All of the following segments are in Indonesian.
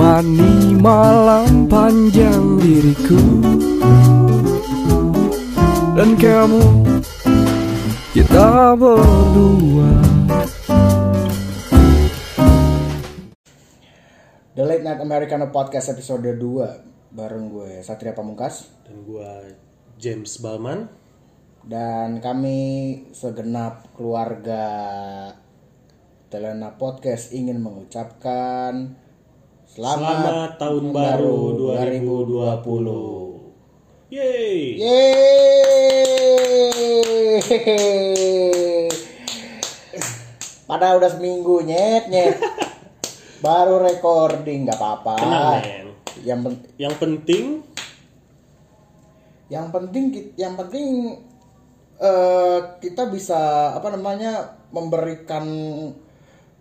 Menemani malam panjang diriku Dan kamu Kita berdua. The Late Night Americano Podcast episode 2 bareng gue Satria Pamungkas. Dan gua James Balman. Dan kami segenap keluarga Telena Podcast ingin mengucapkan selamat, selamat tahun baru 2020 Yeay Yeay. Padahal udah seminggu nyet nyet. Baru recording nggak apa-apa. Yang pen- yang penting yang penting yang penting eh, kita bisa apa namanya memberikan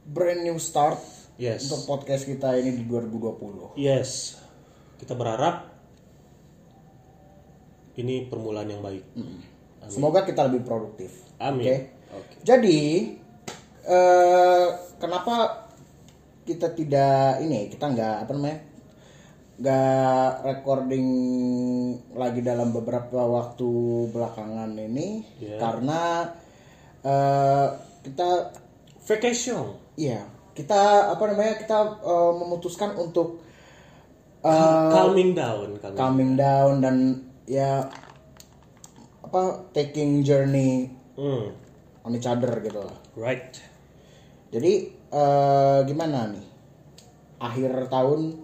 brand new start yes untuk podcast kita ini di 2020. yes kita berharap ini permulaan yang baik Semoga kita lebih produktif. Amin. Oke. Oke. Jadi eh, kenapa kita tidak ini kita nggak apa namanya nggak recording lagi dalam beberapa waktu belakangan ini Ya. karena eh, kita vacation Iya, kita apa namanya kita eh, memutuskan untuk eh, calming down calming. calming down dan ya apa taking journey Hmm, on each other gitu lah. right Jadi eh, gimana nih? Akhir tahun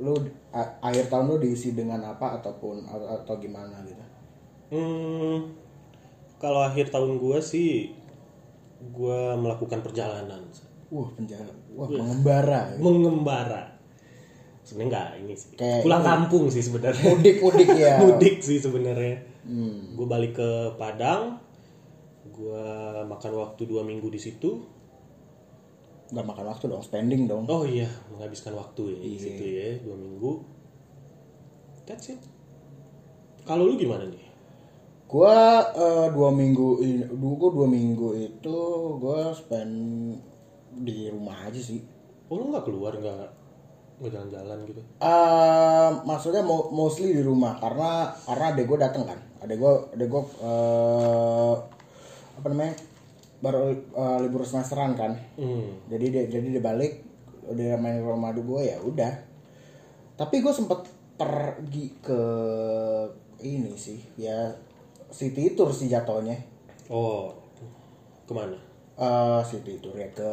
lu a- akhir tahun lu diisi dengan apa ataupun atau, atau gimana gitu. hmm, kalau akhir tahun gua sih gua melakukan perjalanan Wah, penjara. Wah, mengembara. mengembara sebenarnya enggak ini sih Kayak pulang ini. kampung sih sebenarnya Mudik-mudik ya. mudik sih sebenarnya Hmm. gue balik ke Padang gue makan waktu dua minggu di situ Gak makan waktu dong, spending dong. oh iya menghabiskan waktu ya di Iya. situ ya dua minggu that's it kalau lu gimana nih Gua eh, dua minggu ini, gua dua minggu itu gua spend di rumah aja sih. oh lu nggak keluar nggak nggak jalan-jalan gitu Eh, maksudnya mo- mostly di rumah karena karena adek gue dateng kan, adek gue adek gue eh, apa namanya baru eh, libur semesteran kan, hmm. jadi dia jadi dia balik udah main ke rumah gue ya udah. Tapi gue sempet pergi ke ini sih ya city tour sih jatuhnya. oh ke mana eh city tour ya ke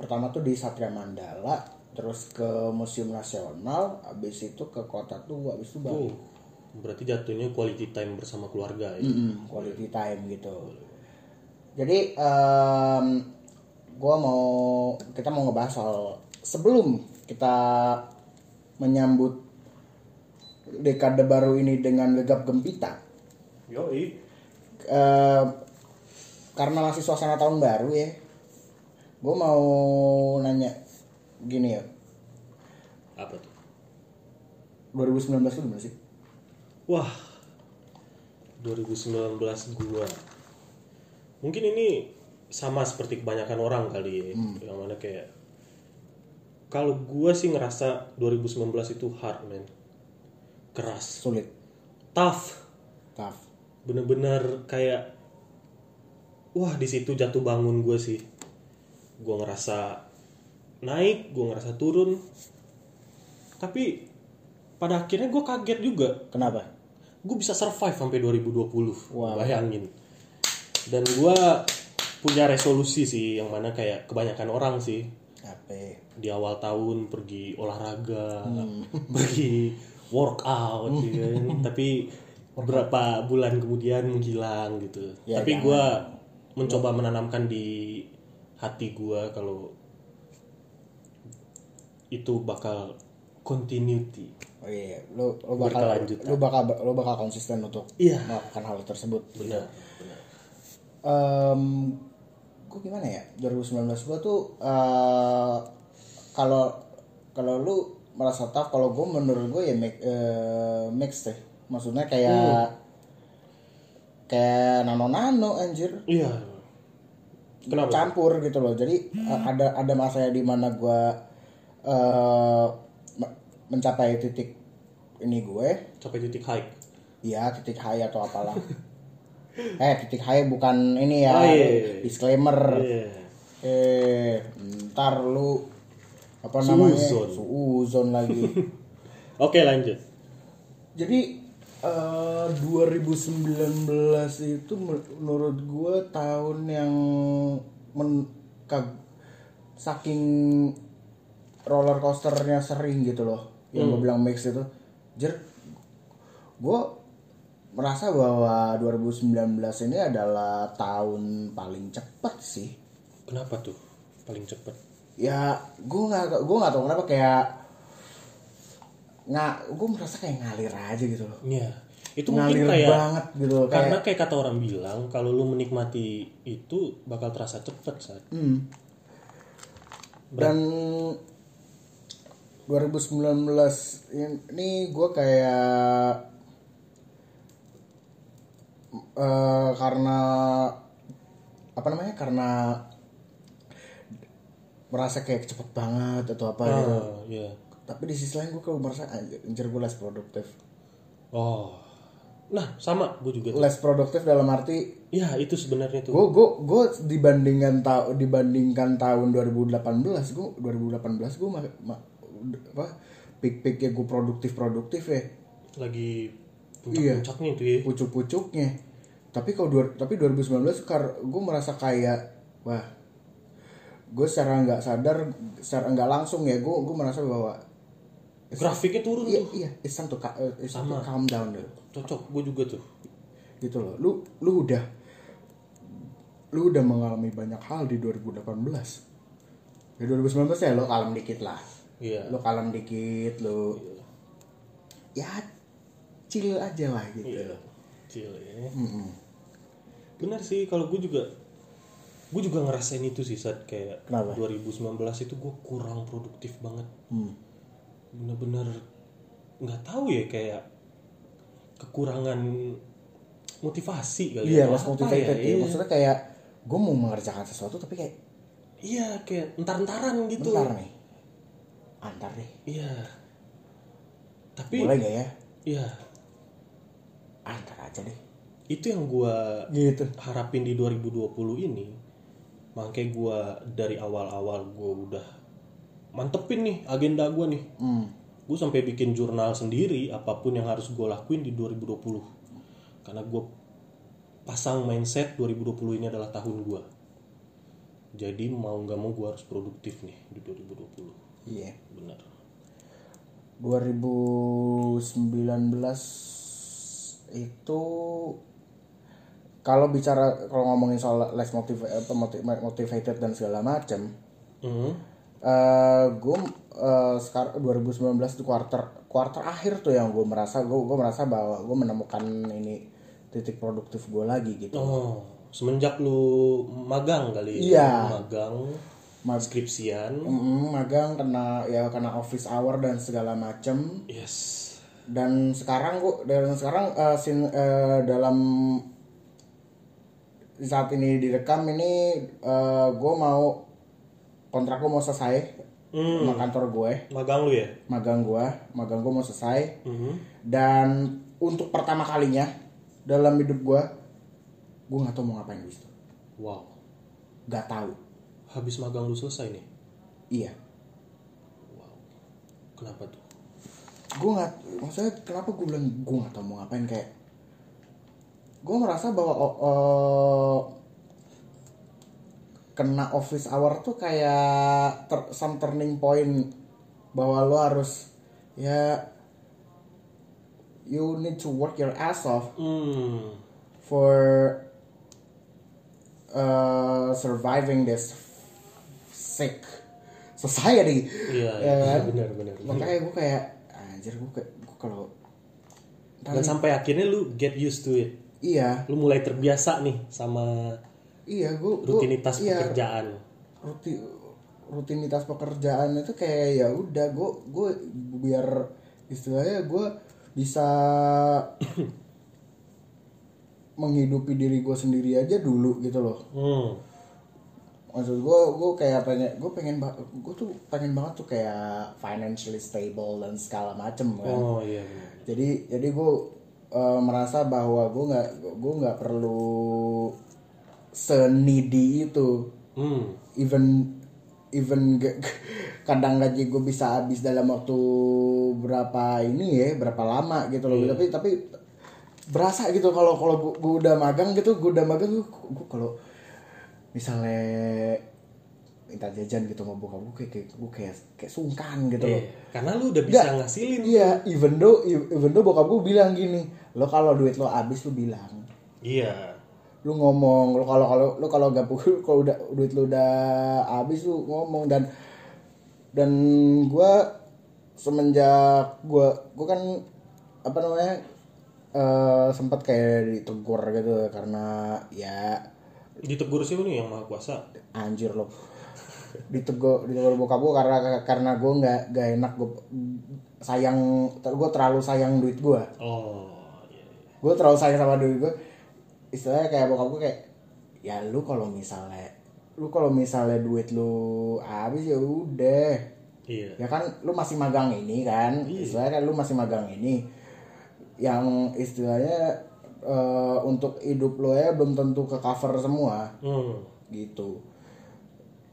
pertama tuh di Satria Mandala terus ke Museum Nasional habis itu ke kota tuh habis itu baru. oh berarti jatuhnya quality time bersama keluarga ya? Mm-mm, quality time gitu. Jadi em gue mau kita mau ngebahas soal sebelum kita menyambut dekade baru ini dengan gegap gempita. Yoi. Eh, karena masih suasana tahun baru ya gue mau nanya gini ya apa tuh 2019 itu gimana sih Wah, 2019 gua. Mungkin ini sama seperti kebanyakan orang kali ya. Yang mana kayak kalau gua sih ngerasa 2019 itu hard, man. Keras, sulit tough. tough Bener-bener kayak wah di situ jatuh bangun gue sih. Gua ngerasa naik, gua ngerasa turun. Tapi pada akhirnya gue kaget juga kenapa gue bisa survive sampai 2020 Wow. bayangin dan gue punya resolusi sih yang mana kayak kebanyakan orang sih apa di awal tahun pergi olahraga Hmm. pergi workout gitu kan. tapi beberapa bulan kemudian menghilang gitu Ya, tapi jangan. gue mencoba menanamkan di hati gue kalau itu bakal continuity. Oh iya lu lu bakal lu bakal lu bakal konsisten untuk Iya. melakukan hal tersebut. Benar Em, gue gimana ya? 2019 gue tuh eh, kalau kalau lu merasa tough kalau gue menurut gue ya make, eh, mix deh. Maksudnya kayak kayak nano nano anjir. Iya Kenapa? campur gitu loh jadi uh, ada ada masanya di mana gue uh, me- mencapai titik ini gue Sampai titik high. ya titik high atau apalah eh titik high bukan ini ya Oh, iya, iya. disclaimer Iya. eh ntar lu apa namanya Suuzon. suuzon lagi Oke, lanjut. jadi eh, 2019 itu menurut gue tahun yang men, kag- saking roller coasternya sering gitu loh. Yang gue bilang mix itu. Jer gue merasa bahwa 2019 ini adalah tahun paling cepet sih. Kenapa tuh? Paling cepet. ya gue nggak gue nggak tahu kenapa. Kayak nggak gue merasa kayak ngalir aja gitu loh Iya. Itu mungkin ngalir kayak banget gitu loh karena kayak kayak kata orang bilang kalau lu menikmati itu bakal terasa cepet saat. hmm. dan 2019 ini gue kayak eh, karena apa namanya karena merasa kayak cepet banget atau apa gitu Oh, iya. Tapi di sisi lain gue kalau merasa anjir, anjir gue less produktif Oh. Nah, sama gue juga. tuh. less produktif dalam arti Ya, itu sebenarnya tuh. gue gue gue dibandingkan tahun dibandingkan tahun 2018 gue 2018 gue ma, ma- apa pik piknya gue produktif produktif ya Lagi Iya. puncak-puncaknya itu ya. pucuk pucuknya tapi kalau dua, tapi 2019 kar gue merasa kayak wah gue secara nggak sadar secara nggak langsung ya gue gue merasa bahwa Grafiknya turun iya tuh. iya it's time to, ca- uh, it's time to Sama. calm down deh Cocok, gue juga tuh. gitu loh lu lu udah lu udah mengalami banyak hal di 2018 di 2019 ya lo kalem dikit lah Iya. lu kalem dikit lu ya chill aja lah gitu Iya. Chill ya. Mm-mm. Benar sih kalau gue juga gue juga ngerasain itu sih saat kayak Kenapa? 2019 itu gue kurang produktif banget. Hmm. Bener-bener nggak tahu ya kayak kekurangan motivasi kali iya atau less apa motivated ya, Iya. maksudnya kayak gue mau mengerjakan sesuatu tapi kayak Iya, kayak entar-entaran gitu. bentar nih. Antar deh. Iya. Tapi boleh gak ya? Iya, antar aja deh. Itu yang gua gitu. harapin di 2020 ini. Makanya gua dari awal-awal gua udah mantepin nih agenda gua nih. Hmm. gue sampai bikin jurnal sendiri apa pun yang harus gue lakuin di 2020 karena gue pasang mindset 2020 ini adalah tahun gue jadi mau nggak mau gue harus produktif nih di 2020 iya. Benar. 2019 itu kalau bicara kalau ngomongin soal less motiv motiv- motivated dan segala macam Mhm. Eh gue sekarang 2019 itu quarter quarter akhir tuh yang gue merasa gue gue merasa bahwa gue menemukan ini titik produktif gue lagi gitu. Oh semenjak lu magang kali Iya. ya magang Mag- skripsian. Mm, magang kena ya kena office hour dan segala macam yes. Dan sekarang gua dan sekarang eh, sin- eh, dalam saat ini direkam ini gue mau kontrak gue mau selesai Hmm. sama kantor gue magang lu ya? Magang gue magang gue mau selesai. Mhm. dan untuk pertama kalinya dalam hidup gue gue nggak tahu mau ngapain di situ. Wow. Nggak tahu. Habis magang lu selesai nih? Iya. Wow. Kenapa tuh? Gue nggak maksudnya kenapa gue bilang gue nggak tahu mau ngapain kayak gue merasa bahwa oh, oh, kena office hour tuh kayak ter, some turning point bahwa lo harus ya you need to work your ass off hmm for uh, surviving this sick society iya Ya iya kan? benar benar. makanya gue kayak anjir gue kayak gue kalau dan sampai akhirnya lu get used to it iya lu mulai terbiasa nih sama iya gue rutinitas iya, pekerjaan ruti, rutinitas pekerjaan itu kayak ya udah gue gue biar istilahnya gue bisa menghidupi diri gue sendiri aja dulu gitu loh hmm. maksud gue gue kayak pengen gue pengen gue tuh pengen banget tuh kayak financially stable dan segala macem kan oh iya bener. jadi jadi gue eh, merasa bahwa gue nggak gue nggak perlu senidi itu. Hmm. Even even kadang gaji gue bisa habis dalam waktu berapa ini ya berapa lama gitu loh. Tapi tapi berasa gitu kalau kalau gue udah magang gitu gue udah magang gue kalau misalnya minta jajan gitu sama bokap gue kayak kayak gue kayak kayak sungkan gitu loh. Iya, karena lu udah bisa Nggak, ngasilin. iya even though even though bokap gue bilang gini lo kalau duit lo habis lo bilang. Iya lu ngomong lu kalau kalau lu kalau gak kalau udah duit lu udah habis lu ngomong. Dan dan gua semenjak gua gua kan apa namanya eh sempat kayak ditegur gitu karena ya ditegur siapa nih yang maha kuasa? Anjir lo ditegur ditegur bokap gua karena karena gua nggak nggak enak gua sayang gua terlalu sayang duit gua. Oh iya, iya. gue terlalu sayang sama duit gue istilahnya kayak bokap gue kayak ya lu kalau misalnya lu kalau misalnya duit lu habis ya udah. Iya. Ya kan lu masih magang ini kan? Istilahnya kan lu masih magang ini. Yang istilahnya eh, untuk hidup lo ya belum tentu ke cover semua. Hmm. Gitu.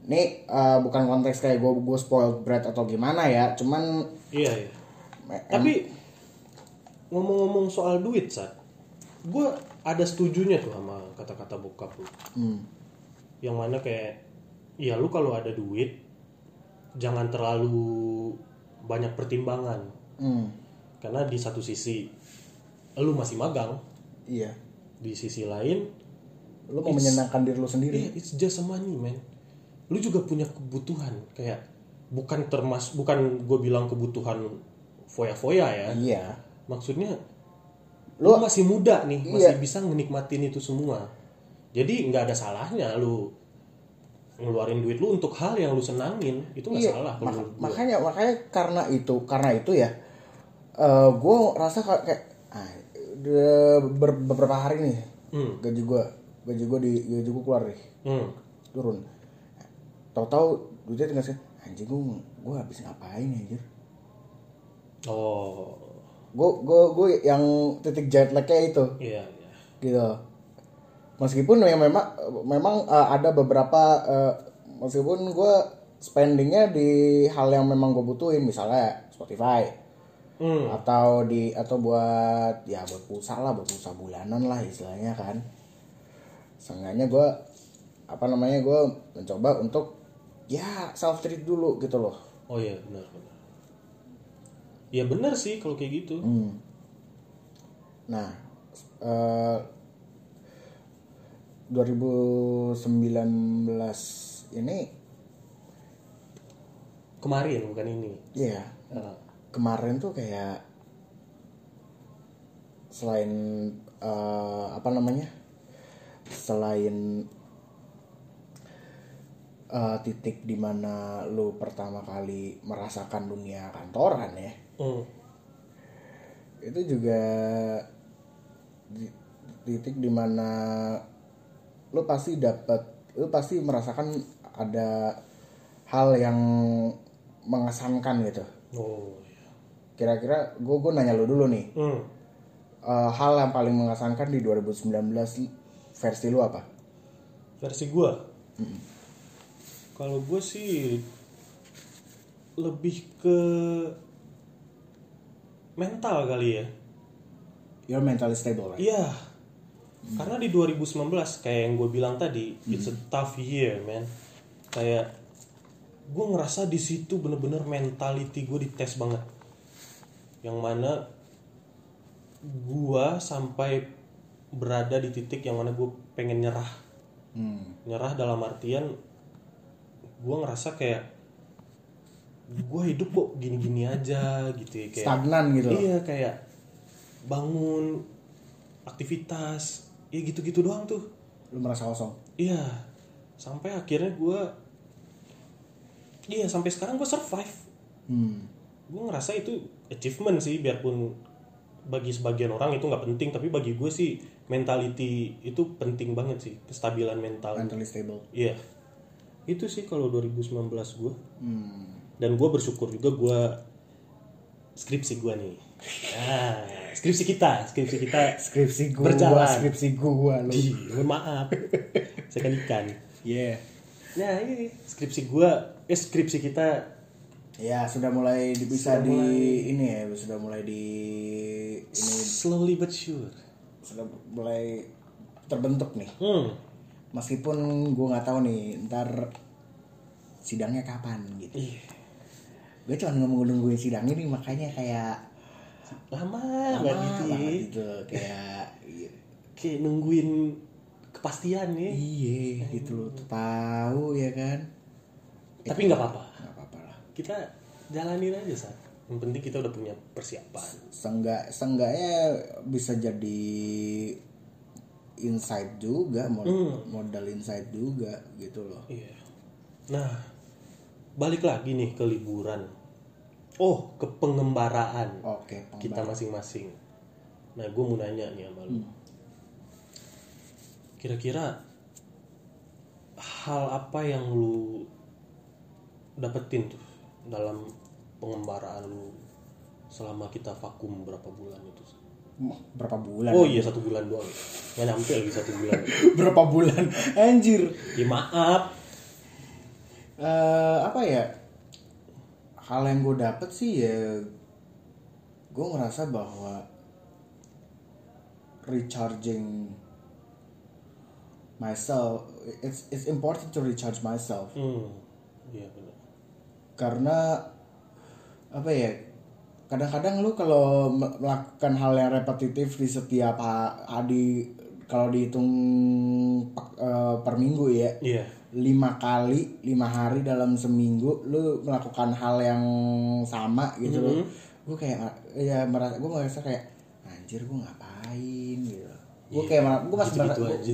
Ini eh, bukan konteks kayak gue gue spoiled brat atau gimana ya cuman iya iya. Tapi ngomong-ngomong soal duit saat gue ada setujunya tuh sama kata-kata bokap lu hmm, yang mana kayak ya lu kalau ada duit jangan terlalu banyak pertimbangan. Hmm, karena di satu sisi lu masih magang. Iya. Di sisi lain lu mau menyenangkan diri lu sendiri. Iya it's just a money man. Lu juga punya kebutuhan kayak bukan termas bukan gue bilang kebutuhan foya-foya ya. Iya. Maksudnya Lu- lu masih muda nih masih Iya. bisa menikmatin itu semua jadi nggak ada salahnya lu ngeluarin duit lu untuk hal yang lu senangin itu nggak Iya, salah mak- makanya makanya karena itu karena itu ya gue rasa kayak, kayak ah, ber- beberapa hari nih Hmm. gaji gue gaji gue di gaji gue keluar nih hmm. turun tahu-tahu duitnya tinggal sih anjing gue gue habis ngapain ya anjir oh gue gue gue yang titik jet lagnya itu. Iya iya gitu. Meskipun ya memang memang uh, ada beberapa uh, meskipun gue spendingnya di hal yang memang gue butuhin misalnya Spotify. Hmm. atau di atau buat ya buat pulsa lah buat pulsa bulanan lah istilahnya kan. Seenggaknya gue apa namanya gue mencoba untuk ya self treat dulu gitu loh. Oh iya benar ya benar sih kalau kayak gitu. Hmm. Nah, eh, 2019 ini kemarin bukan ini. Ya Ah, kemarin tuh kayak selain eh, apa namanya? Selain eh, titik di mana lu pertama kali merasakan dunia kantoran ya, hmm. itu juga di- titik di mana lu pasti dapat lu pasti merasakan ada hal yang mengesankan gitu. Oh iya. Kira-kira gue gue nanya lu dulu nih. Hmm. eh, hal yang paling mengesankan di 2019 versi lu apa? Versi gua? Kalau gue sih lebih ke mental kali ya you're mentally stable right Iya. Karena di 2019 kayak yang gue bilang tadi, it's a tough year, man. Kayak gue ngerasa di situ bener-bener mentality gue dites banget. Yang mana gue sampai berada di titik yang mana gue pengen nyerah. hmm. Nyerah dalam artian gue ngerasa kayak gue hidup kok gini-gini aja gitu ya kayak stagnan gitu. Iya kayak bangun aktivitas ya gitu-gitu doang tuh. lu merasa kosong Iya sampai akhirnya gue iya sampai sekarang gue survive. hmm. Gue ngerasa itu achievement sih biarpun bagi sebagian orang itu nggak penting tapi bagi gue sih mentality itu penting banget sih kestabilan mental. mentally stable Iya itu sih kalau 2019 gue Hmm. Dan gue bersyukur juga gue skripsi gue nih ah, skripsi kita skripsi kita Skripsi gua, Berjalan. skripsi. Ih, mohon maaf saya kan ikan Iya. nah ini skripsi gue eh skripsi kita Ya, sudah mulai bisa Sudah di mulai- ini ya, sudah mulai di ini slowly but sure sudah mulai terbentuk nih. hmm. Meskipun gua nggak tahu nih ntar sidangnya kapan gitu. Ih, Gue cuma ngomong nungguin sidang ini makanya kayak lama lama banget gitu banget gitu kayak iya, kayak nungguin kepastian ya. Iya gitu loh. Tahu ya kan? Tapi nggak apa-apa. nggak apa-apa lah. Kita jalanin aja saat yang penting kita udah punya persiapan. Seenggak, seenggaknya bisa jadi insight juga mod- Hmm. modal insight juga gitu loh. Iya. Nah balik lagi nih ke liburan oh ke pengembaraan oke kita masing-masing. Nah gue mau nanya nih sama lu. Kira-kira hal apa yang lu dapetin tuh dalam pengembaraan lu selama kita vakum berapa bulan itu berapa bulan? Oh iya satu bulan doang. Nggak nyampe lagi satu bulan. Berapa bulan? Anjir. Ya maaf. Eh, apa ya hal yang gue dapet sih ya gue ngerasa bahwa recharging myself it's it's important to recharge myself. Hmm iya benar karena apa ya kadang-kadang lu kalau me- melakukan hal yang repetitif di setiap ha- adi kalau dihitung eh, per minggu ya iya lima kali lima hari dalam seminggu lu melakukan hal yang sama gitu loh. Gue kayak ya merasa gue merasa kayak anjir gue ngapain? Gitu. Gue kayak gue masih merasa, gitu gua- aja.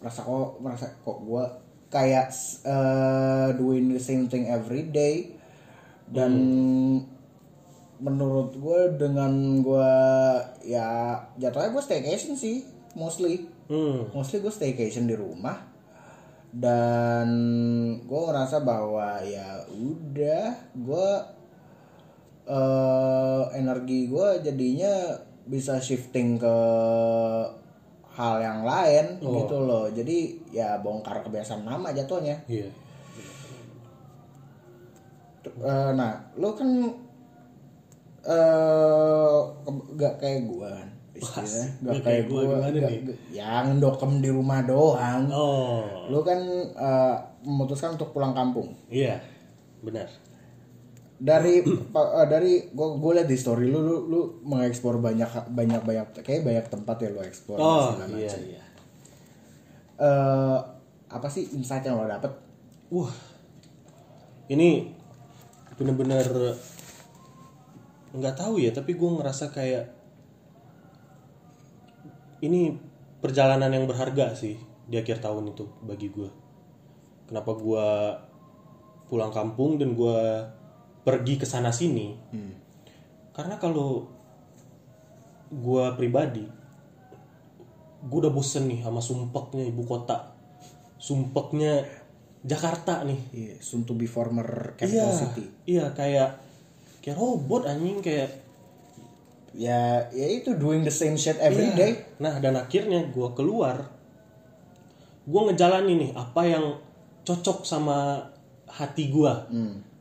merasa kok merasa kok gue kayak uh, doing the same thing every day. Dan menurut gue dengan gue ya jatuhnya gue staycation sih mostly. Hmm. Mostly gue staycation di rumah dan gue ngerasa bahwa ya udah gue eh energi gue jadinya bisa shifting ke hal yang lain Oh. gitu loh. Jadi ya bongkar kebiasaan lama jatuhnya. Iya. Eh, nah lo kan eh ke- gak kayak gue kan gak gak kayak gue gimana nih? yang dokem di rumah doang. Oh. Lu kan eh, memutuskan untuk pulang kampung. Iya benar. Dari eh, dari gua gue liat di story lu lu lu mengeksplor banyak banyak banyak kayak banyak tempat ya lu eksplor oh iya macam. iya. Eh, apa sih insight yang lo dapet? Wah, ini bener-bener nggak tahu ya, tapi gue ngerasa kayak ini perjalanan yang berharga sih di akhir tahun itu bagi gue. Kenapa gue pulang kampung dan gue pergi ke sana sini? Karena kalau gue pribadi, gue udah bosen nih sama sumpeknya ibu kota, sumpeknya Jakarta nih. iya soon to be former capital iya, city Iya kayak kayak robot anjing kayak ya ya itu doing the same shit every Iya. day Nah dan akhirnya gue keluar, gue ngejalanin nih apa yang cocok sama hati gue.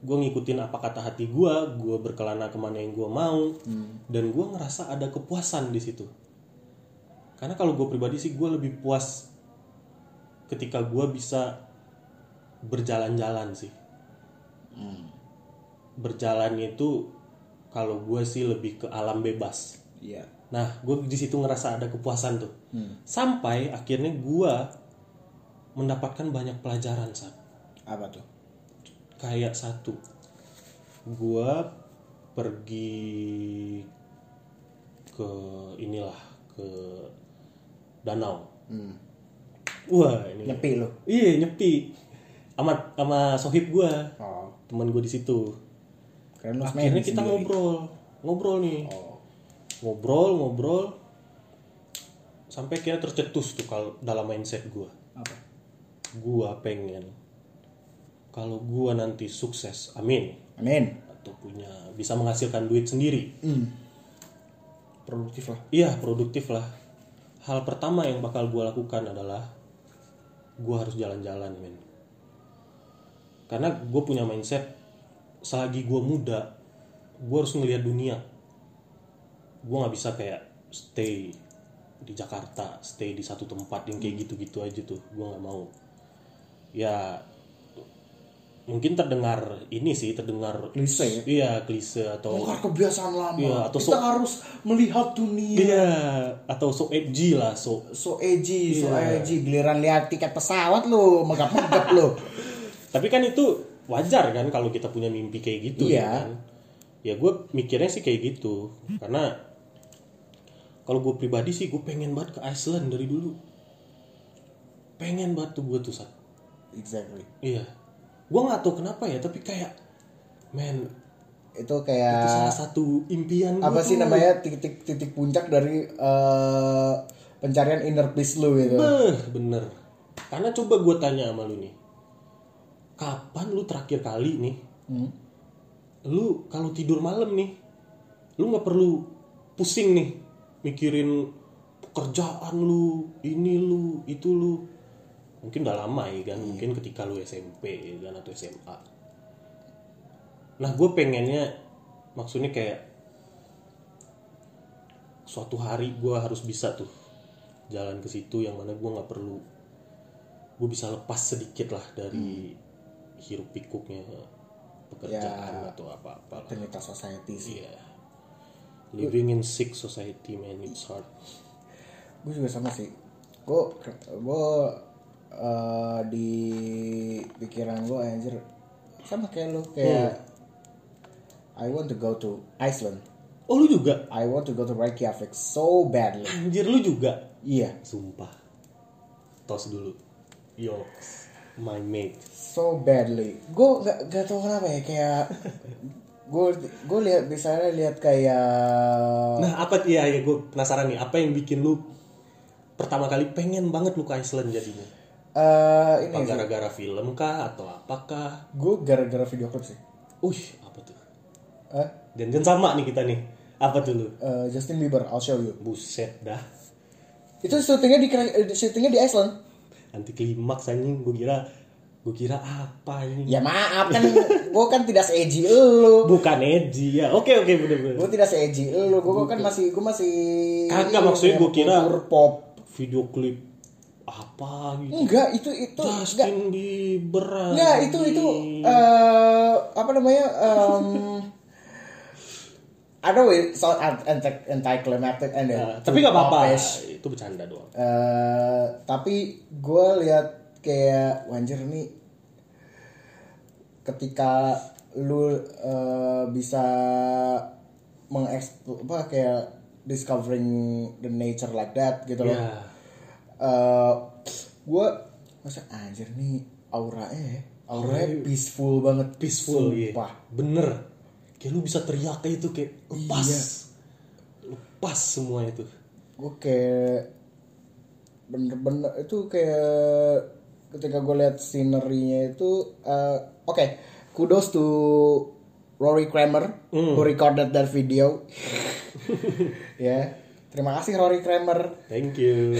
Gue ngikutin apa kata hati gue, gue berkelana ke mana yang gue mau, dan gue ngerasa ada kepuasan di situ. Karena kalau gue pribadi sih gue lebih puas ketika gue bisa berjalan-jalan sih. Berjalan itu kalau gue sih lebih ke alam bebas. iya. Nah, gue di situ ngerasa ada kepuasan tuh. Sampai akhirnya gue mendapatkan banyak pelajaran saat apa tuh? Kayak satu, gue pergi ke inilah ke danau. Wah ini nyepi lo iya nyepi, amat sama sohib gue, oh. Teman gue di situ. Lo Akhirnya sendiri. kita ngobrol, ngobrol nih. oh. Ngobrol ngobrol. Sampai kira tercetus tuh kalau dalam mindset gue apa? Gue pengen kalau gua nanti sukses amin. Amin. Atau punya bisa menghasilkan duit sendiri. Hmm. produktif lah. Iya produktif lah. Hal pertama yang bakal gua lakukan adalah gua harus jalan-jalan men. Karena gue punya mindset selagi gua muda gua harus ngelihat dunia. Gua nggak bisa kayak stay di Jakarta stay di satu tempat yang kayak gitu-gitu aja tuh. Gua nggak mau. Ya mungkin terdengar ini sih terdengar Klise ya? iya klise atau Bongkar kebiasaan lama. Iya, atau kita so- harus melihat dunia. Iya, atau so edgy lah, so so edgy so Iya. edgy. Giliran lihat tiket pesawat lu megap-megap lu. Tapi kan itu wajar kan kalau kita punya mimpi kayak gitu Iya. ya kan. Ya gue mikirnya sih kayak gitu. Karena kalau gue pribadi sih gue pengen banget ke Iceland dari dulu. Pengen banget tuh gue tuh saat. exactly Iya. Gue nggak tahu kenapa ya, tapi kayak men itu itu kayak salah satu impian apa sih tuh. namanya titik titik puncak dari eh, pencarian inner peace lu gitu Beh, bener. Karena coba gue tanya sama lu nih. Kapan lu terakhir kali nih? Hmm. Lu kalau tidur malam nih, lu nggak perlu pusing nih mikirin pekerjaan lu, ini lu, itu lu. Mungkin udah lama ya kan, mungkin ketika lu SMP ya kan atau SMA. Nah, gue pengennya maksudnya kayak suatu hari gue harus bisa tuh jalan ke situ yang mana gue nggak perlu gue bisa lepas sedikit lah dari hiruk pikuknya pekerjaan atau apa apa rutinitas society sih. Iya. Living in sick society man it's hard. Gue juga sama sih. Gue gue eh, di pikiran gue anjir sama kayak lu kayak I want to go to Iceland. Oh lu juga? I want to go to Reykjavik so badly. Anjir lu juga? Iya. Sumpah. Tos dulu. Yo my mate. So badly. Gue gak gak tau kenapa ya kayak gue gue lihat misalnya lihat kayak nah apa ya ya gue penasaran nih apa yang bikin lu pertama kali pengen banget lu ke Iceland jadinya? Eh ini apa gara-gara film kah atau apakah? Gue gara-gara video klip sih. Uih, apa tuh? Eh, Jangan sama nih kita nih. Apa tuh lu? eh, Justin Bieber I'll show you. Buset dah. itu syutingnya di eh, syutingnya di Iceland Anti klimaks anjing. Gue kira gue kira apa ini? ya maaf kan gue kan tidak se-edgy lu Bukan edgy ya. Oke oke bener bener. gue tidak se-edgy lu gue kan masih gue masih Kagak, maksudnya gua kira- pop Video klip apa gitu? enggak itu itu enggak Justin Bieber. enggak itu itu eh apa namanya em Know it sound anti anticlimactic and Nah, tapi nggak apa-apa. Itu bercanda doang. Eh, tapi gue lihat kayak wanjir nih ketika lu eh, bisa mengeksplor apa kayak discovering the nature like that gitu loh. Ya. Eh, gue masa anjir nih auranya ya, auranya peaceful banget, Peaceful iya. Sumpah. Bener. Kayak lu bisa teriak kayak itu kayak lepas. Iya. Lepas semua itu. gue kayak bener-bener itu kayak ketika gue lihat scenery-nya itu eh, oke kudos to Rory Kramer who recorded that video ya terima kasih Rory Kramer Thank you.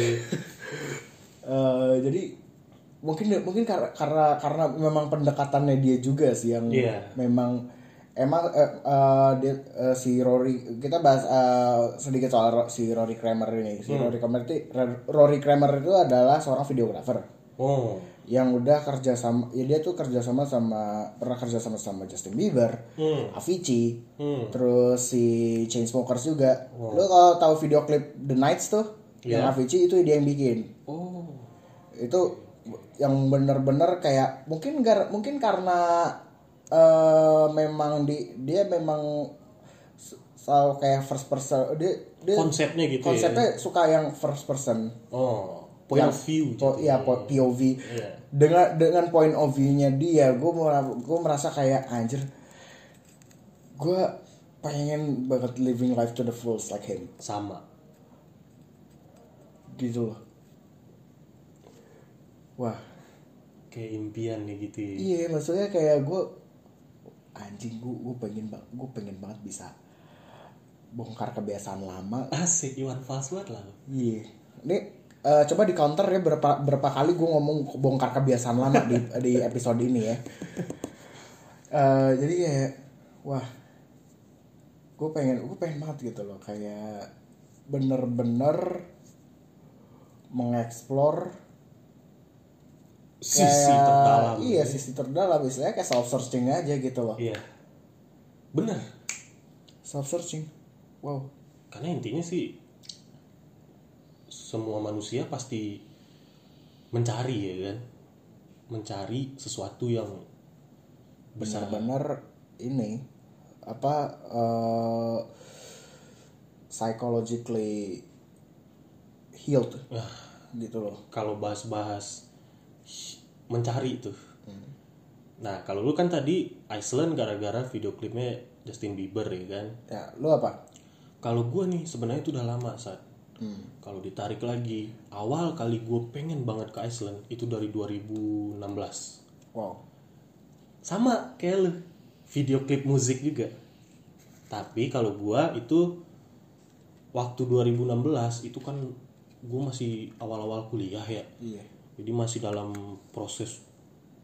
Eh, jadi mungkin mungkin karena karena karena memang pendekatannya dia juga sih yang Iya. memang emang eh, eh, dia, eh, si Rory kita bahas eh, sedikit soal Ro- si Rory Kramer ini si Rory Kramer itu Rory Kramer itu adalah seorang videografer Oh. yang udah kerja sama ya dia tuh kerja sama sama pernah kerja sama sama Justin Bieber, Hmm. Avicii, Hmm. terus si Chainsmokers juga. Lu kalau tahu video klip The Nights tuh yang Iya. Avicii itu dia yang bikin Oh. itu yang bener-bener kayak mungkin gar, mungkin karena eh, memang di dia memang selalu kayak first person dia, dia Konsepnya gitu ya? konsepnya suka yang first person Oh, point yang of view. po- gitu. po- POV Iya. dengan dengan point of view-nya dia gue gue merasa kayak anjir gue pengen banget living life to the fullest like him Sama. gitu loh wah kayak impian nih gitu ya. iya maksudnya kayak gue anjing gue gue pengen banget gue pengen banget bisa bongkar kebiasaan lama asik Iwan Fals banget lah? Iya. Ini eh, coba di counter ya berapa berapa kali gue ngomong bongkar kebiasaan lama di di episode ini ya. Eh, jadi kayak wah gue pengen gue pengen banget gitu loh kayak bener-bener mengeksplor sisi kayak- terdalam. iya sisi terdalam istilahnya kayak self searching aja gitu loh. Iya. Bener. Self searching wow. Karena intinya sih semua manusia pasti mencari ya kan? Mencari sesuatu yang bisa benar-benar ini apa eh, psychologically healed Ah, gitu loh. Kalau bahas-bahas mencari itu. Nah kalau lu kan tadi Iceland gara-gara video klipnya Justin Bieber ya kan? Ya lu apa? Kalau gue nih sebenarnya itu udah lama saat kalau ditarik lagi awal kali gue pengen banget ke Iceland itu dari 2016 wow. Sama kayak lu video klip musik juga. Tapi kalau gua itu waktu 2016 itu kan gua masih awal-awal kuliah ya. Iya jadi masih dalam proses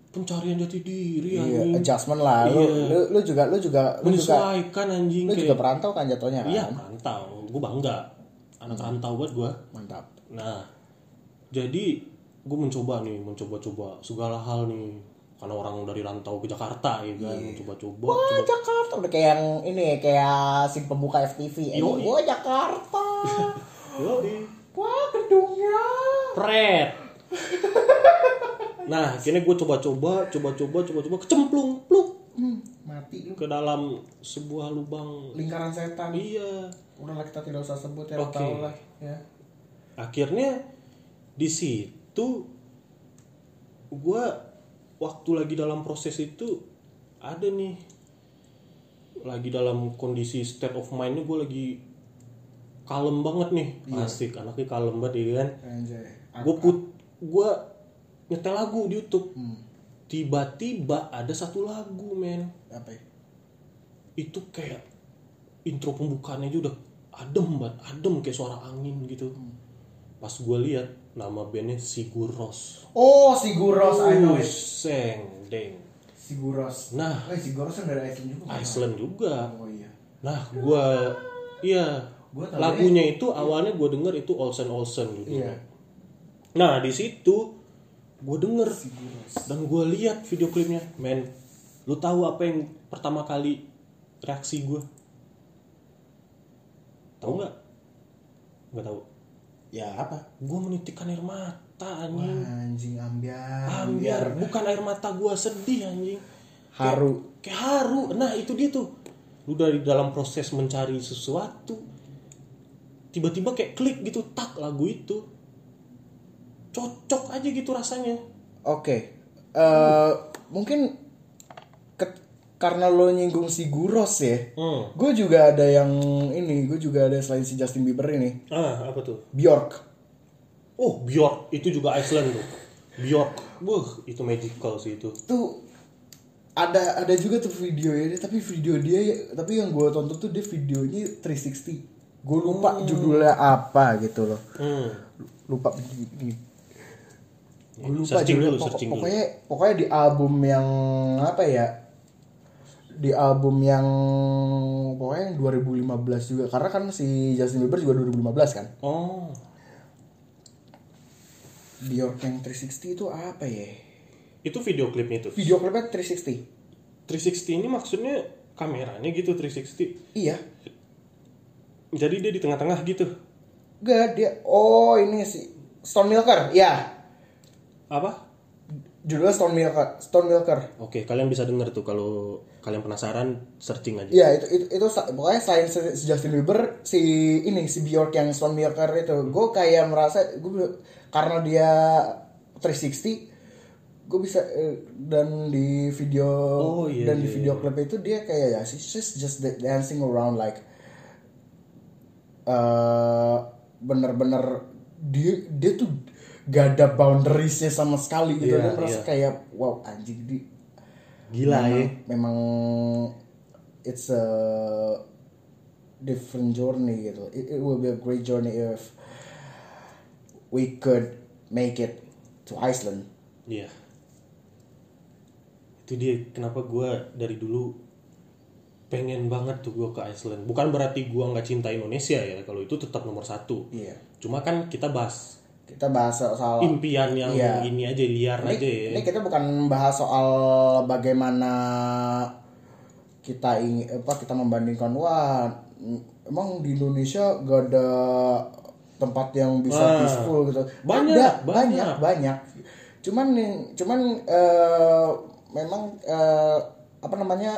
pencarian jati diri iya anjing adjustment lah lu, Iya. lu lu juga lu juga lu juga menyesuaikan anjing lu kayak juga perantau kan jatuhnya kan iya rantau gue bangga anak rantau buat gua mantap Nah, jadi gue mencoba nih, mencoba-coba segala hal nih. Karena orang dari rantau ke Jakarta ya kan, mencoba-coba. Wah coba- Jakarta udah kayak yang ini kayak si pembuka FTV. Eh, gua Jakarta. Yoi. Wah gedungnya. Pret. Nah, akhirnya gue coba-coba, coba-coba, coba-coba, kecemplung, pluk Hmm, mati lu. ke dalam sebuah lubang. Lingkaran setan. Iya. Udahlah kita tidak usah sebut ya, tau lah ya. Akhirnya di situ gue waktu lagi dalam proses itu ada nih lagi dalam kondisi state of mindnya gue lagi kalem banget nih asik anaknya kalem banget ya kan gue put gue nyetel lagu di YouTube Hmm. tiba-tiba ada satu lagu men Apa ya? itu kayak intro pembukaannya aja udah adem banget adem kayak suara angin gitu pas gue lihat nama bandnya Sigur Ros Oh, Siguros, I know it. seng deng Siguros. Nah. eh Siguros kan dari Iceland juga. Iceland juga Oh iya. nah gue iya lagunya itu awalnya gue denger itu Olsen Olsen gitu Iya. Nah di situ gue denger dan gue lihat video klipnya. Men lu tahu apa yang pertama kali reaksi gue tahu nggak? Nggak tahu. Ya apa? gue menitikkan air mata anjing Wah, anjing. ambiar. ambiar. bukan air mata gue sedih anjing. Haru. kayak haru. Nah itu dia tuh. Lu dari dalam proses mencari sesuatu tiba-tiba kayak klik gitu tak lagu itu cocok aja gitu rasanya Oke. Eh mungkin ke- karena lo nyinggung si Guros ya. hmm. Gue juga ada yang ini, gue juga ada selain si Justin Bieber ini, ah apa tuh Bjork. oh Bjork itu juga Iceland tuh Bjork Wah, itu magical sih itu Tuh ada ada juga tuh video ya, tapi video dia tapi yang gue tonton tuh dia videonya 360. Gue lupa judulnya apa gitu loh. hmm. Lupa. Gue lupa Searching dulu, Pokok- searching dulu. pokoknya pokoknya di album yang apa ya? Di album yang pokoknya yang 2015 juga karena kan si Justin Bieber juga 2015 kan. oh Bjork yang 360 itu apa ya? itu video klipnya tuh Video klipnya 360. 360 ini maksudnya kameranya gitu 360 Iya. jadi dia di tengah-tengah gitu Gak dia. Oh ini si Stone Milker. Ya. Apa Judulnya Stone Milker. Stone Milker. oke kalian bisa denger tuh kalau kalian penasaran searching aja Iya itu, itu itu pokoknya selain si Justin Bieber si ini si Bjork yang Stone Milker itu gue kayak merasa gue karena dia 360 gue bisa eh, dan di video Oh, iya, dan di iya, video klip itu dia kayak ya she's just just da- dancing around like eh bener-bener dia dia tuh gak ada boundariesnya sama sekali gitu Dia merasa iya. kayak wow anjing di Gila memang, ya. memang it's a different journey gitu it, it will be a great journey if we could make it to Iceland Iya. Itu dia kenapa gue dari dulu pengen banget tuh gue ke Iceland. Bukan berarti gue nggak cinta Indonesia ya. Kalau itu tetap nomor satu. iya Cuma kan kita bahas kita bahas soal impian yang Iya. ini aja liar ini, aja ya. ini kita bukan bahas soal bagaimana kita ingin apa kita membandingkan wah emang di Indonesia gak ada tempat yang bisa Ah. peaceful gitu Banyak, Ada, banyak. banyak banyak cuman cuman eh, memang eh, apa namanya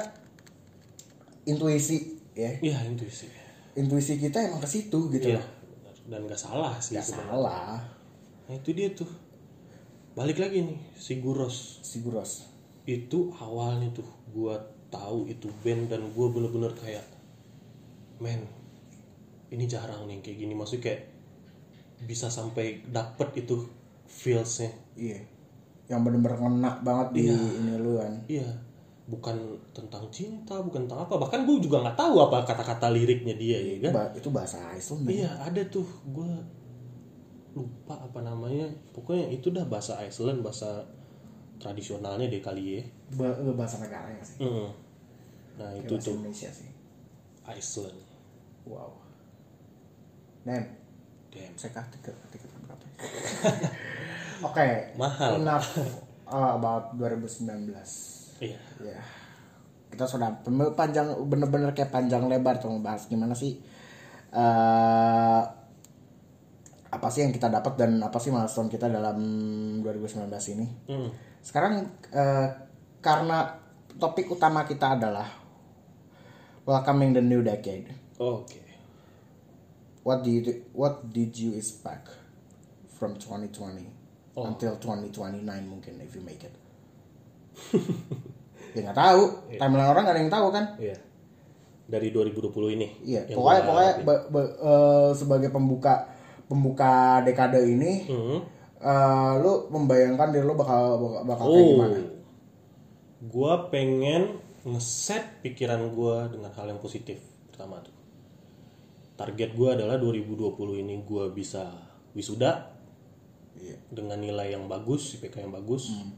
intuisi ya Iya intuisi. intuisi kita emang ke situ gitu loh benar. Dan nggak salah sih. Gak salah Nah itu dia tuh. Balik lagi nih si Guros. si Guros. Itu awalnya tuh gue tahu itu band dan gue bener-bener kayak men ini jarang nih kayak gini. Maksudnya kayak bisa sampai dapet itu feelsnya. Iya. Yang bener-bener ngena banget di ini lu kan. Iya. Bukan tentang cinta bukan tentang apa. Bahkan gue juga nggak tahu apa kata-kata liriknya dia ya kan? Ba- itu bahasa Iceland men. iya ada tuh. Gue lupa apa namanya. Pokoknya itu dah bahasa Iceland bahasa tradisionalnya deh kali ya. Ba- bahasa negara ya sih. Mm. nah Kayak itu bahasa tuh. Indonesia sih. Iceland. Wow. Nem. Damn saya kah tiket tiket berapa oke. Mahal. enough uh, about 2019 iya. Ya. Kita sudah panjang bener-bener kayak panjang lebar tuh ngebahas gimana sih eh apa sih yang kita dapat dan apa sih milestone kita dalam 2019 ini Hmm. sekarang eh, karena topik utama kita adalah welcoming the new decade Oke. what did you, what did you expect from 2020 Oh. until 2029 mungkin if you make it ya nggak tahu timeline orang nggak ada yang tahu kan Iya. Dari 2020 ini. iya pokoknya pokoknya be- be- eh, sebagai pembuka pembuka dekade ini Hmm. eh, lu membayangkan diri lu bakal bakal, bakal kayak Oh. gimana Gua pengen ngeset pikiran gua dengan hal yang positif pertama tuh. Target gua adalah 2020 ini gua bisa wisuda iya dengan nilai yang bagus, IPK yang bagus, Hmm.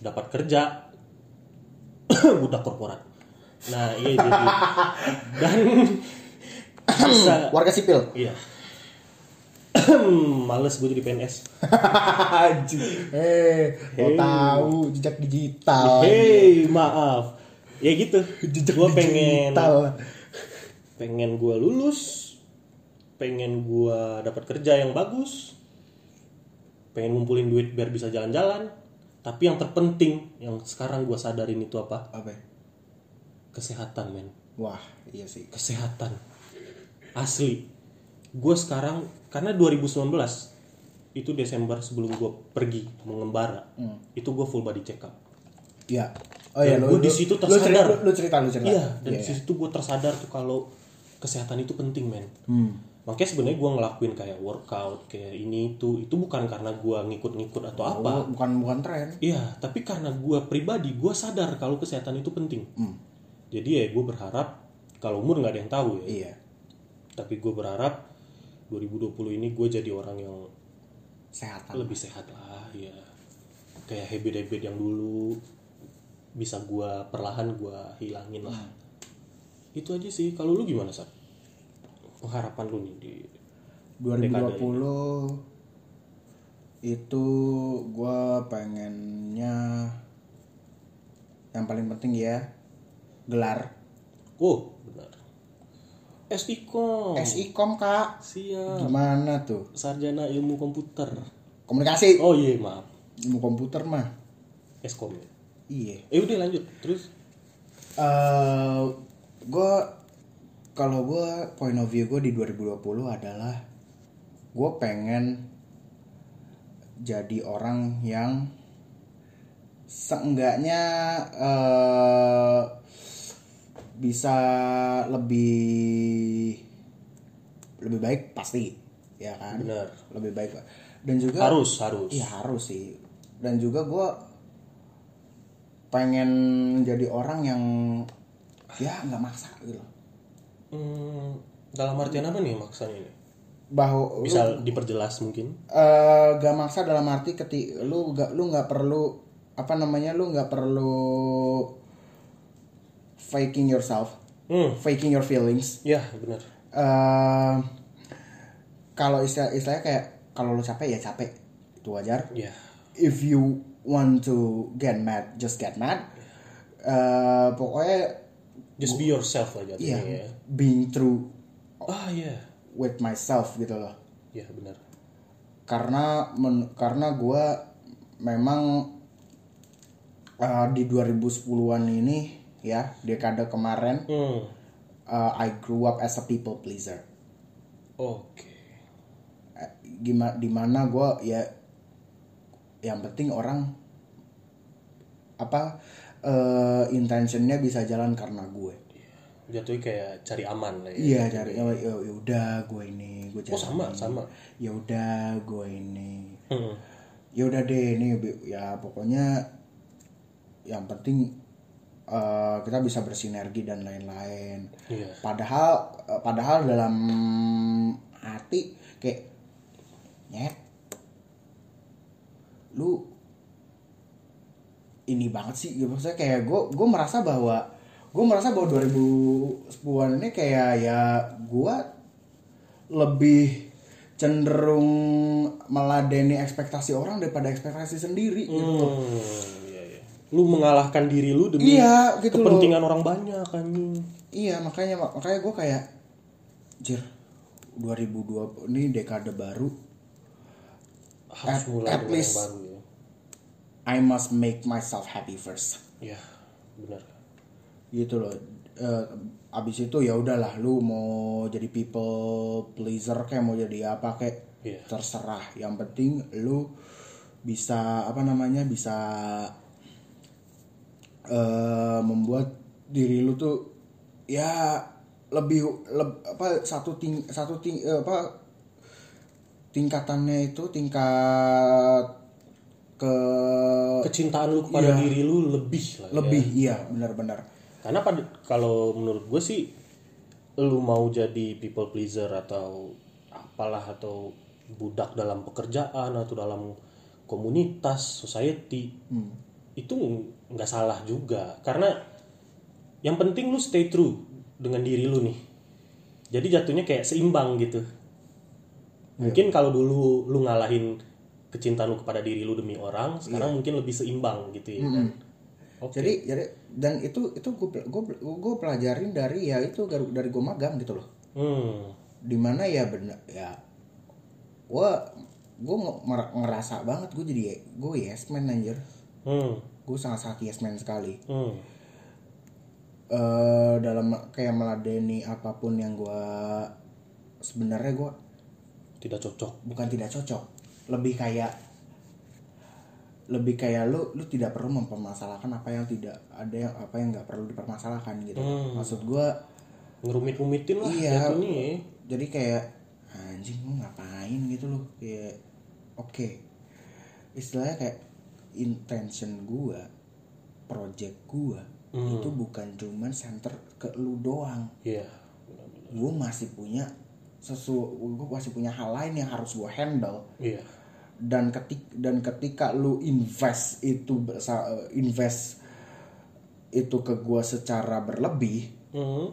dapat kerja budak korporat. Nah, iya jadi dan bisa warga sipil iya. Males gue jadi PNS. Eh mau tahu jejak digital Hei, maaf. Ya gitu. jejak Gue pengen digital pengen gue lulus, pengen gue dapat kerja yang bagus, pengen ngumpulin duit biar bisa jalan-jalan. Tapi yang terpenting, yang sekarang gue sadarin itu apa? apa ya? Kesehatan, men. wah iya sih Kesehatan. Asli. Gue sekarang karena 2019 itu Desember sebelum gue pergi mengembara, itu gue full body check up. Iya. Oh iya, Dan lu, gua di situ tersadar. lu, lu cerita, lu cerita. Iya, dan Iya, di situ gue tersadar tuh kalau kesehatan itu penting, men. Hmm. Makanya sebenarnya gue ngelakuin kayak workout, kayak ini itu, itu bukan karena gue ngikut-ngikut atau apa. Oh, bukan bukan tren. Iya, tapi karena gue pribadi, gue sadar kalau kesehatan itu penting. Hmm. Jadi ya gue berharap, kalau umur nggak ada yang tahu ya. Iya. Tapi gue berharap 2020 ini gue jadi orang yang Sehatan. lebih sehat lah, ya. Kayak habit-habit yang dulu bisa gue perlahan gue hilangin lah. Hmm. Itu aja sih. Kalau lu gimana sih? Pengharapan lu nih di 2020 itu gua pengennya yang paling penting ya gelar Oh. SIKOM. SIKOM kak Siap. gimana tuh Sarjana Ilmu Komputer. komunikasi Oh iya, maaf. ilmu komputer mah Eskom ya. iya Eh udah lanjut. Terus eh gue kalau gue point of view gue di 2020 adalah gue pengen jadi orang yang seenggaknya eh bisa lebih lebih baik pasti ya kan Benar. lebih baik dan juga harus harus Iya harus sih. Dan juga gue pengen jadi orang yang ya nggak maksa gitu. loh. Hmm, dalam artian apa nih maksudnya ini Bahwa bisa diperjelas mungkin eh gak maksa dalam arti ketik lu gak lu nggak perlu apa namanya lu nggak perlu faking yourself, hmm faking your feelings. ya benar eh kalau istilah istilahnya kayak kalau lu capek ya capek itu wajar. ya if you want to get mad, just get mad. Eh pokoknya just be yourself lah iya, jatuhnya ya being true ah ya with myself gitu loh. ya benar Karena men- karena gue memang eh, di 2010-an ini ya dekade kemarin hmm eh, I grew up as a people pleaser. oke Gimana di mana gue ya yang penting orang apa eh, intentionnya bisa jalan karena gue. jatuhnya kayak cari aman lah ya Iya cari ya, ya ya udah gue ini gue oh sama sama Ya udah gue ini. hmm. Ya udah deh ini ya pokoknya yang penting eh, kita bisa bersinergi dan lain-lain. iya Padahal eh, padahal dalam hati kayak nyet lu ini banget sih gitu maksudnya kayak gue gue merasa bahwa gue merasa bahwa 2010-an ini kayak ya gue lebih cenderung meladeni ekspektasi orang daripada ekspektasi sendiri gitu. Hmm. Lu mengalahkan diri lu demi Iya, gitu loh. kepentingan orang banyak anjing. Iya makanya makanya gue kayak jir 2020 ini dekade baru Harus At- mulai at least- baru ya. I must make myself happy first Iya, benar. gitu loh Eh, abis itu ya udahlah lu mau jadi people pleaser kayak mau jadi apa kayak Iya. terserah yang penting lu bisa apa namanya bisa eh membuat diri lu tuh ya lebih leb- apa satu ting satu ting eh, apa tingkatannya itu tingkat ke Kecintaan lu kepada Iya. diri lu lebih lah ya. lebih iya benar-benar Karena pada kalau menurut gue sih lu mau jadi people pleaser atau apalah atau budak dalam pekerjaan atau dalam komunitas society itu nggak salah juga. Karena yang penting lu stay true dengan diri lu nih. Jadi jatuhnya kayak seimbang gitu. Mungkin kalau dulu lu ngalahin kecintaan lu kepada diri lu demi orang sekarang mungkin lebih seimbang gitu ya. Kan oke. Jadi jadi dan itu itu gue gue gue pelajarin dari ya itu dari, dari gue magang gitu loh. hmm. Di mana ya bener ya gue gue ngerasa banget gue jadi gue yes man anjir. hmm Gue sangat sangat yes man sekali. hmm eh dalam kayak meladeni apa pun yang gue sebenarnya gue tidak cocok bukan tidak cocok lebih kayak lebih kayak lu lu tidak perlu mempermasalahkan apa yang tidak ada yang apa yang nggak perlu dipermasalahkan gitu Hmm. maksud gue ngerumit-rumitin lah Iya. jatuhnya ya. jadi kayak anjing lu ngapain gitu loh kayak oke istilahnya kayak intention gua project gua Hmm. itu bukan cuman center ke lu doang. Iya gua masih punya sesu gua masih punya hal lain yang harus gua handle. Iya. Dan ketik dan ketika lu invest itu invest itu ke gua secara berlebih hmm.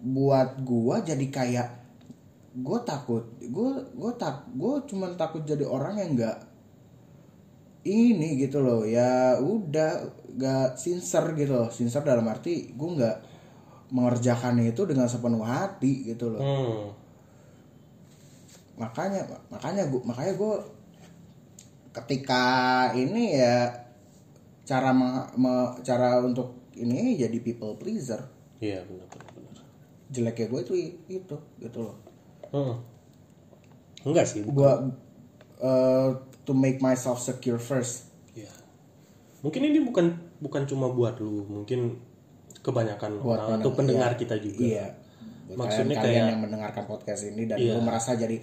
buat gua jadi kayak gue takut gue gue tak gue cuman takut jadi orang yang nggak ini gitu loh ya udah nggak sincere gitu loh. Sincere dalam arti gue nggak mengerjakan itu dengan sepenuh hati gitu loh. Hmm. Makanya makanya gue makanya gue ketika ini ya cara me- me- cara untuk ini jadi people pleaser. Iya benar benar jeleknya gue itu itu gitu loh. Hmm. enggak sih gua uh, to make myself secure first Iya. Mungkin ini bukan bukan cuma buat lu, mungkin kebanyakan Buat orang atau pendengar, pendengar kita juga. iya Buat Maksudnya kalian, kalian kayak- yang mendengarkan podcast ini dan Iya. gue merasa jadi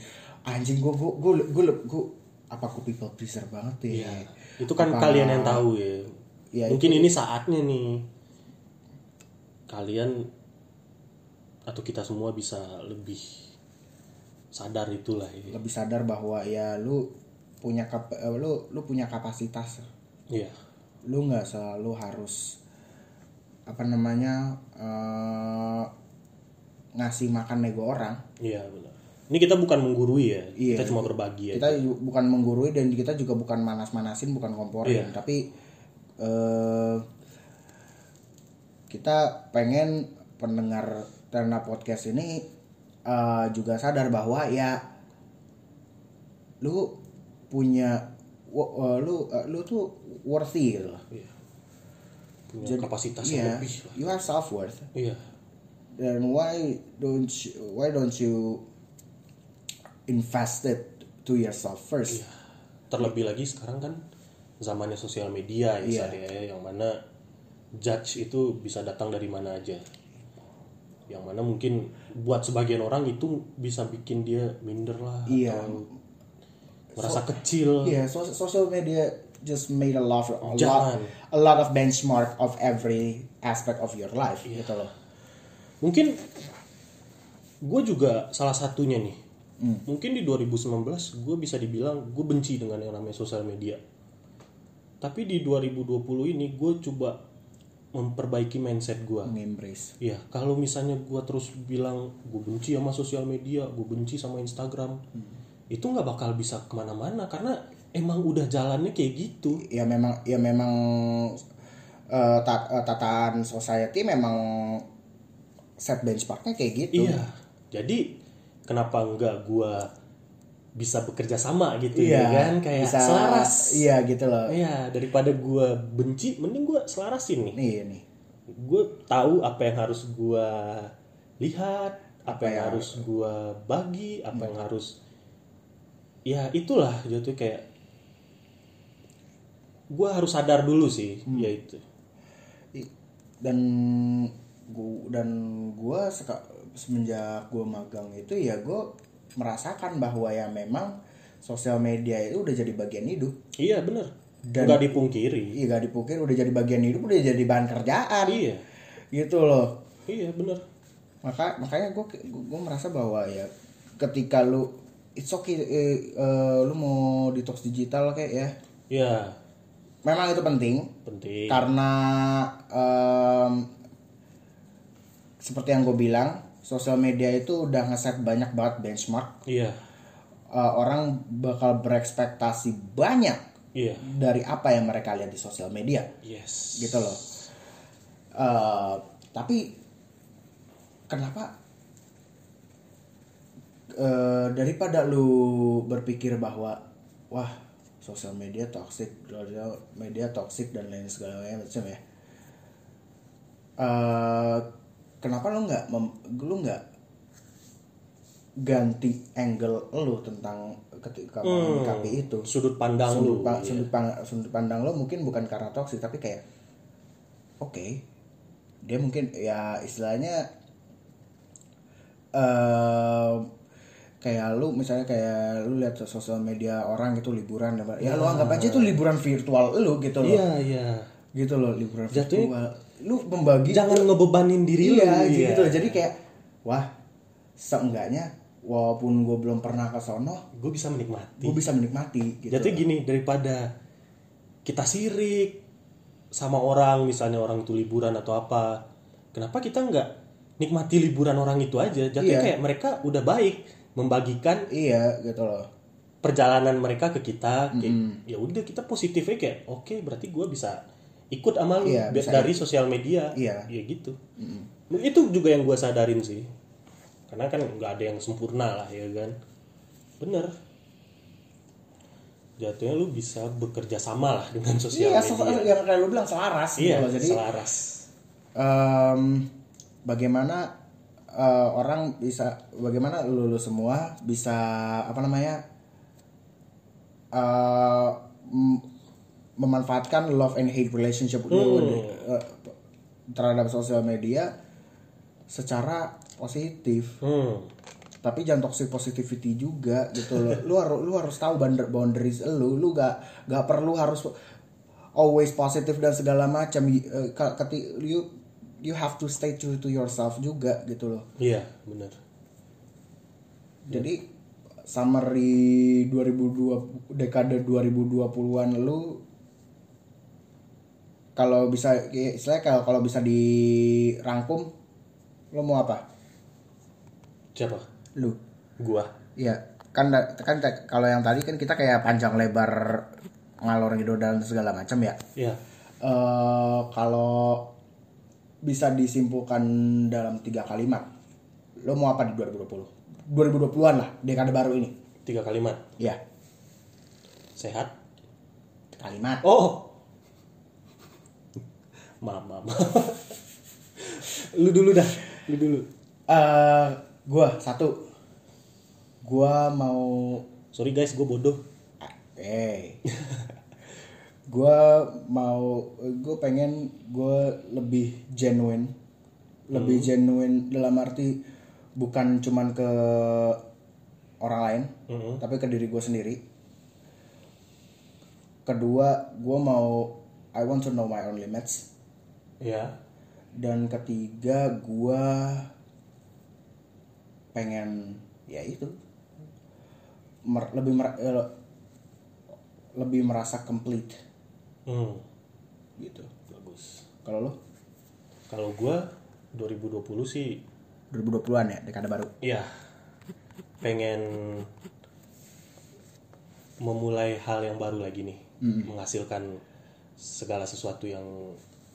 anjing gue gue gue gue gue apa aku people pleaser banget ya Iya. Itu kan Apa- kalian yang tahu ya. Ya, Mungkin ini saatnya nih kalian atau kita semua bisa lebih sadar itulah ya. lebih sadar bahwa ya lu punya kap eh, lu lu punya kapasitas Iya. lu nggak selalu harus apa namanya eh, ngasih makan nego orang Iya benar. Ini kita bukan menggurui ya. Iya. Kita cuma berbagi ya. kita ju- bukan menggurui dan kita juga bukan manas-manasin bukan komporin Iya. tapi eh, kita pengen pendengar Terna podcast ini eh, juga sadar bahwa ya lu punya eh, lu eh, lu tuh worthy gitu loh. Iya. Punya kapasitas yang Iya, lebih lah. you are self worth Iya. then why don't you, why don't you invest it to yourself first Iya. Terlebih lagi sekarang kan zamannya sosial media ya. Sar, ya, yang mana judge itu bisa datang dari mana aja. Yang mana mungkin buat sebagian orang itu bisa bikin dia minder lah Iya. atau merasa kecil. Yeah, so, social media just made a lot, a lot, a lot of benchmark of every aspect of your life Iya. gitu loh. Mungkin gue juga salah satunya nih. Hmm. Mungkin di 2019 gue bisa dibilang gue benci dengan yang namanya sosial media. Tapi di 2020 ini gue coba memperbaiki mindset gue. Ngembrace. Iya, kalau misalnya gue terus bilang gue benci sama sosial media, gue benci sama Instagram, itu nggak bakal bisa ke mana-mana karena emang udah jalannya kayak gitu. Ya memang, ya memang eh, tat- eh, tataan society memang set benchmarknya kayak gitu. Iya, jadi kenapa nggak gue bisa bekerja sama gitu Iya, ya kan kayak bisa selaras. Iya gitu loh. Iya, daripada gue benci, mending gue selarasin nih. Nih nih. Gue tahu apa yang harus gue lihat, apa, yang, yang- harus gue bagi, apa yang harus ya itulah jatuh kayak gue harus sadar dulu sih, ya itu. Dan gua dan gua seka, semenjak gua magang itu ya gua merasakan bahwa ya memang sosial media itu udah jadi bagian hidup Iya bener, Dan- nggak dipungkiri. iya gak dipukir udah jadi bagian hidup udah jadi bahan kerjaan Iya, gitu loh iya bener. maka makanya gua gua merasa bahwa ya ketika lu it's okay eh, eh, lu mau detox digital kayak ya? Iya, memang itu penting. Penting. karena em, seperti yang gue bilang sosial media itu udah ngeset banyak banget benchmark. Iya, Eh, orang bakal berekspektasi banyak iya, dari apa yang mereka lihat di sosial media. Yes. gitu loh. Eh, tapi kenapa eh, daripada lu berpikir bahwa wah sosial media toxic sosial media toxic dan lain segala macam ya Eh, kenapa lu nggak lu nggak ganti angle lu tentang ketika menyikapi itu Sudut pandang sudut, lu. pa- iya. sudut, sudut pandang lo mungkin bukan karena toksik tapi kayak oke dia mungkin ya istilahnya eh kayak lu misalnya kayak lu lihat sosial media orang gitu liburan ya lu anggap aja itu liburan virtual lu gitu loh Iya, iya. gitu loh liburan Jatuhnya- virtual lu membagi Jangan ngebebanin diri iya lu. gitu jadi kayak wah seenggaknya walaupun gue belum pernah ke sono gue bisa menikmati. gue bisa menikmati gitu Jadi gini, daripada kita sirik sama orang, misalnya orang itu liburan atau apa, kenapa kita nggak nikmati liburan orang itu aja? Jadi Iya. kayak mereka udah baik membagikan iya gitu loh perjalanan mereka ke kita. Kayak, Ya udah kita positifnya kayak, oke berarti gue bisa ikut sama lu Iya, bisa dari sosial media. Iya. Ya gitu. Itu juga yang gue sadarin sih. Karena kan nggak ada yang sempurna lah ya kan. Bener. Jatuhnya lu bisa bekerja sama lah dengan sosial iya media. yang kayak lu bilang selaras gitu Iya, loh jadi selaras. em, bagaimana eh, orang bisa bagaimana lu, lu semua bisa apa namanya m- memanfaatkan love and hate relationship lu eh, terhadap sosial media secara positif. Hmm. tapi jangan toxic positivity juga gitu loh. Lu harus lu harus tahu boundar- boundaries lu. Lu gak gak perlu harus always positif dan segala macam. Y- eh, ke- keti- you you have to stay true to yourself juga gitu loh Iya, benar. jadi summary 2020 dekade 2020-an lu kalau bisa ya, istilahnya kalau kalau bisa dirangkum lu mau apa Siapa? lu Gua. Iya, kan kan kalau yang tadi kan kita kayak panjang lebar ngalor ngidul dan segala macam ya. Iya. Eh kalau bisa disimpulkan dalam tiga kalimat, lo mau apa di 2020? 2020-an lah, dekade baru ini. Tiga kalimat. Iya, Sehat. kalimat. Oh. Maaf, maaf. maaf. lu dulu dah. Lu dulu. Eh, gua satu. Gua mau Sorry guys, gue bodoh. eh gua mau gue pengen gue lebih genuine. Lebih genuine dalam arti bukan cuman ke orang lain Mhm. tapi ke diri gue sendiri. Kedua gue mau I want to know my own limits. Ya. dan ketiga gue pengen ya itu. Mer- lebih mer- eh, lebih merasa complete Hmm. gitu Bagus. kalau lo Kalau gue 2020 sih 2020-an ya dekade baru ya pengen memulai hal yang baru lagi nih. Menghasilkan segala sesuatu yang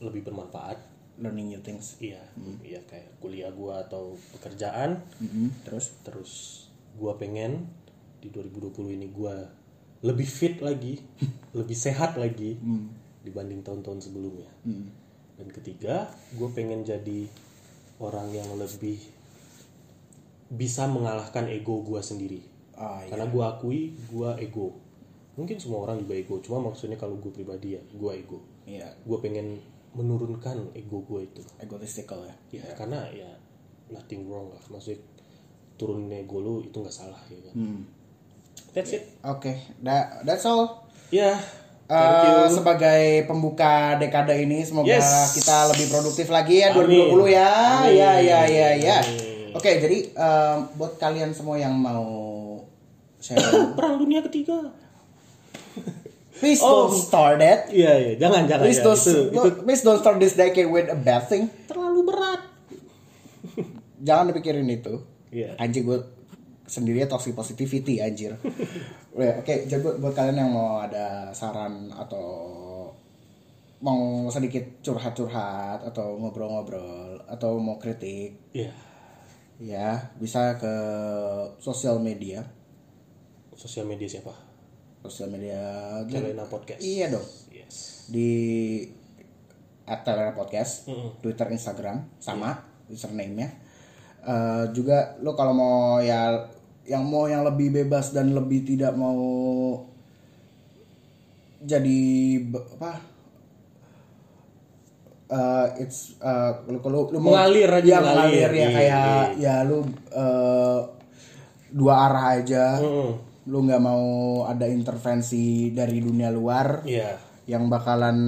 lebih bermanfaat. learning new things Iya, iya kayak kuliah gua atau pekerjaan. Mm-mm. terus Terus gua pengen di 2020 ini gua lebih fit lagi, lebih sehat lagi dibanding tahun-tahun sebelumnya. Dan ketiga, gue pengen jadi orang yang lebih bisa mengalahkan ego gua sendiri. ah iya. Karena gua akui gua ego. Mungkin semua orang juga ego, cuma maksudnya kalau gue pribadi ya, gua ego. iya Gue pengen menurunkan ego gue itu. egotistical ya Ya, karena ya nothing wrong lah. Maksudnya turunin ego lu itu nggak salah ya kan. That's it. oke that, that's all Ya. Eh, sebagai pembuka dekade ini semoga Yes. kita lebih produktif lagi ya Amin. 2020 ya. Amin. Ya ya ya ya. Oke, jadi em, buat kalian semua yang mau share Perang dunia ketiga. please Oh. don't start that. Iya, iya, jangan jangan. Please ya. don't, Itu, itu please don't start this decade with a bad thing. terlalu berat. Jangan dipikirin itu. Iya. Anjir gue sendiri toxic positivity anjir. Ya, Oke, jadi buat, kalian yang mau ada saran atau mau sedikit curhat-curhat atau ngobrol-ngobrol atau mau kritik Iya. ya bisa ke sosial media Sosial media siapa? sosial media Telena Podcast. iya dong Yes. di at Telena Podcast Mm-mm. Twitter Instagram sama username-nya Eh, juga lo kalau mau ya yang mau yang lebih bebas dan lebih tidak mau jadi apa Eh, it's eh, lu kalau lu mau Mengalir aja, ya, mengalir. ya Iya, kayak ya lu eh, dua arah aja Mm-mm. lu nggak mau ada intervensi dari dunia luar Iya. yang bakalan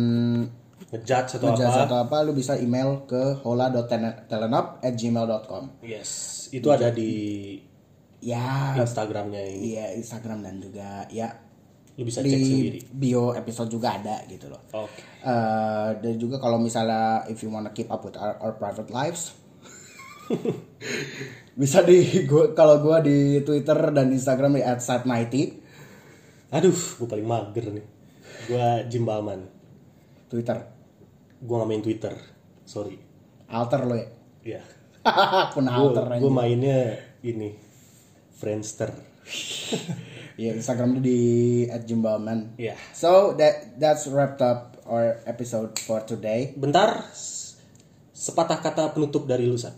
Ngejudge atau ngejudge apa? atau apa lu bisa email ke hola.telenop at gmail.com Yes. Itu ada di ya Instagramnya ini. iya Instagram dan juga ya Lu bisa cek sendiri. di bio episode juga ada gitu loh Oke. Eh, dan juga kalau misalnya if you wanna keep up with our, our private lives bisa di gua kalau gua di Twitter dan Instagram di @sat90 Aduh, gue paling mager nih. Gue Jim Balman. Twitter Gue gak main Twitter. Sorry. alter lo ya Iya. akun alter Gue aja. mainnya ini. Friendster. ya Instagram di @jimbalman Iya. so that that's wrapped up our episode for today Bentar. Sepatah kata penutup dari lu, San.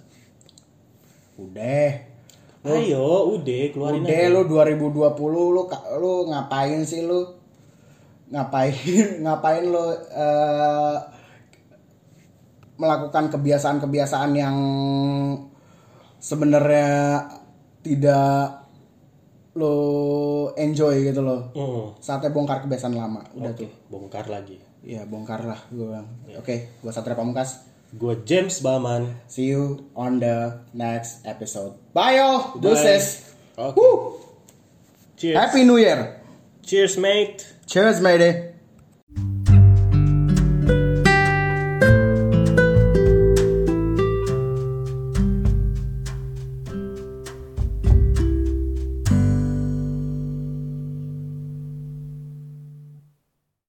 udah Ayo, udah keluarin udah aja. lu 2020 lu lu ngapain sih lu ngapain ngapain lu eh, melakukan kebiasaan-kebiasaan yang sebenarnya tidak lo enjoy gitu loh Hmm. saatnya bongkar kebiasaan lama udah Oke, tuh bongkar lagi. ya bongkar lah gue bilang oke gue Satria Pamungkas Gue James Baman. see you on the next episode bye Bye. deuces. Woo! Cheers. happy new year Cheers, mate. cheers matey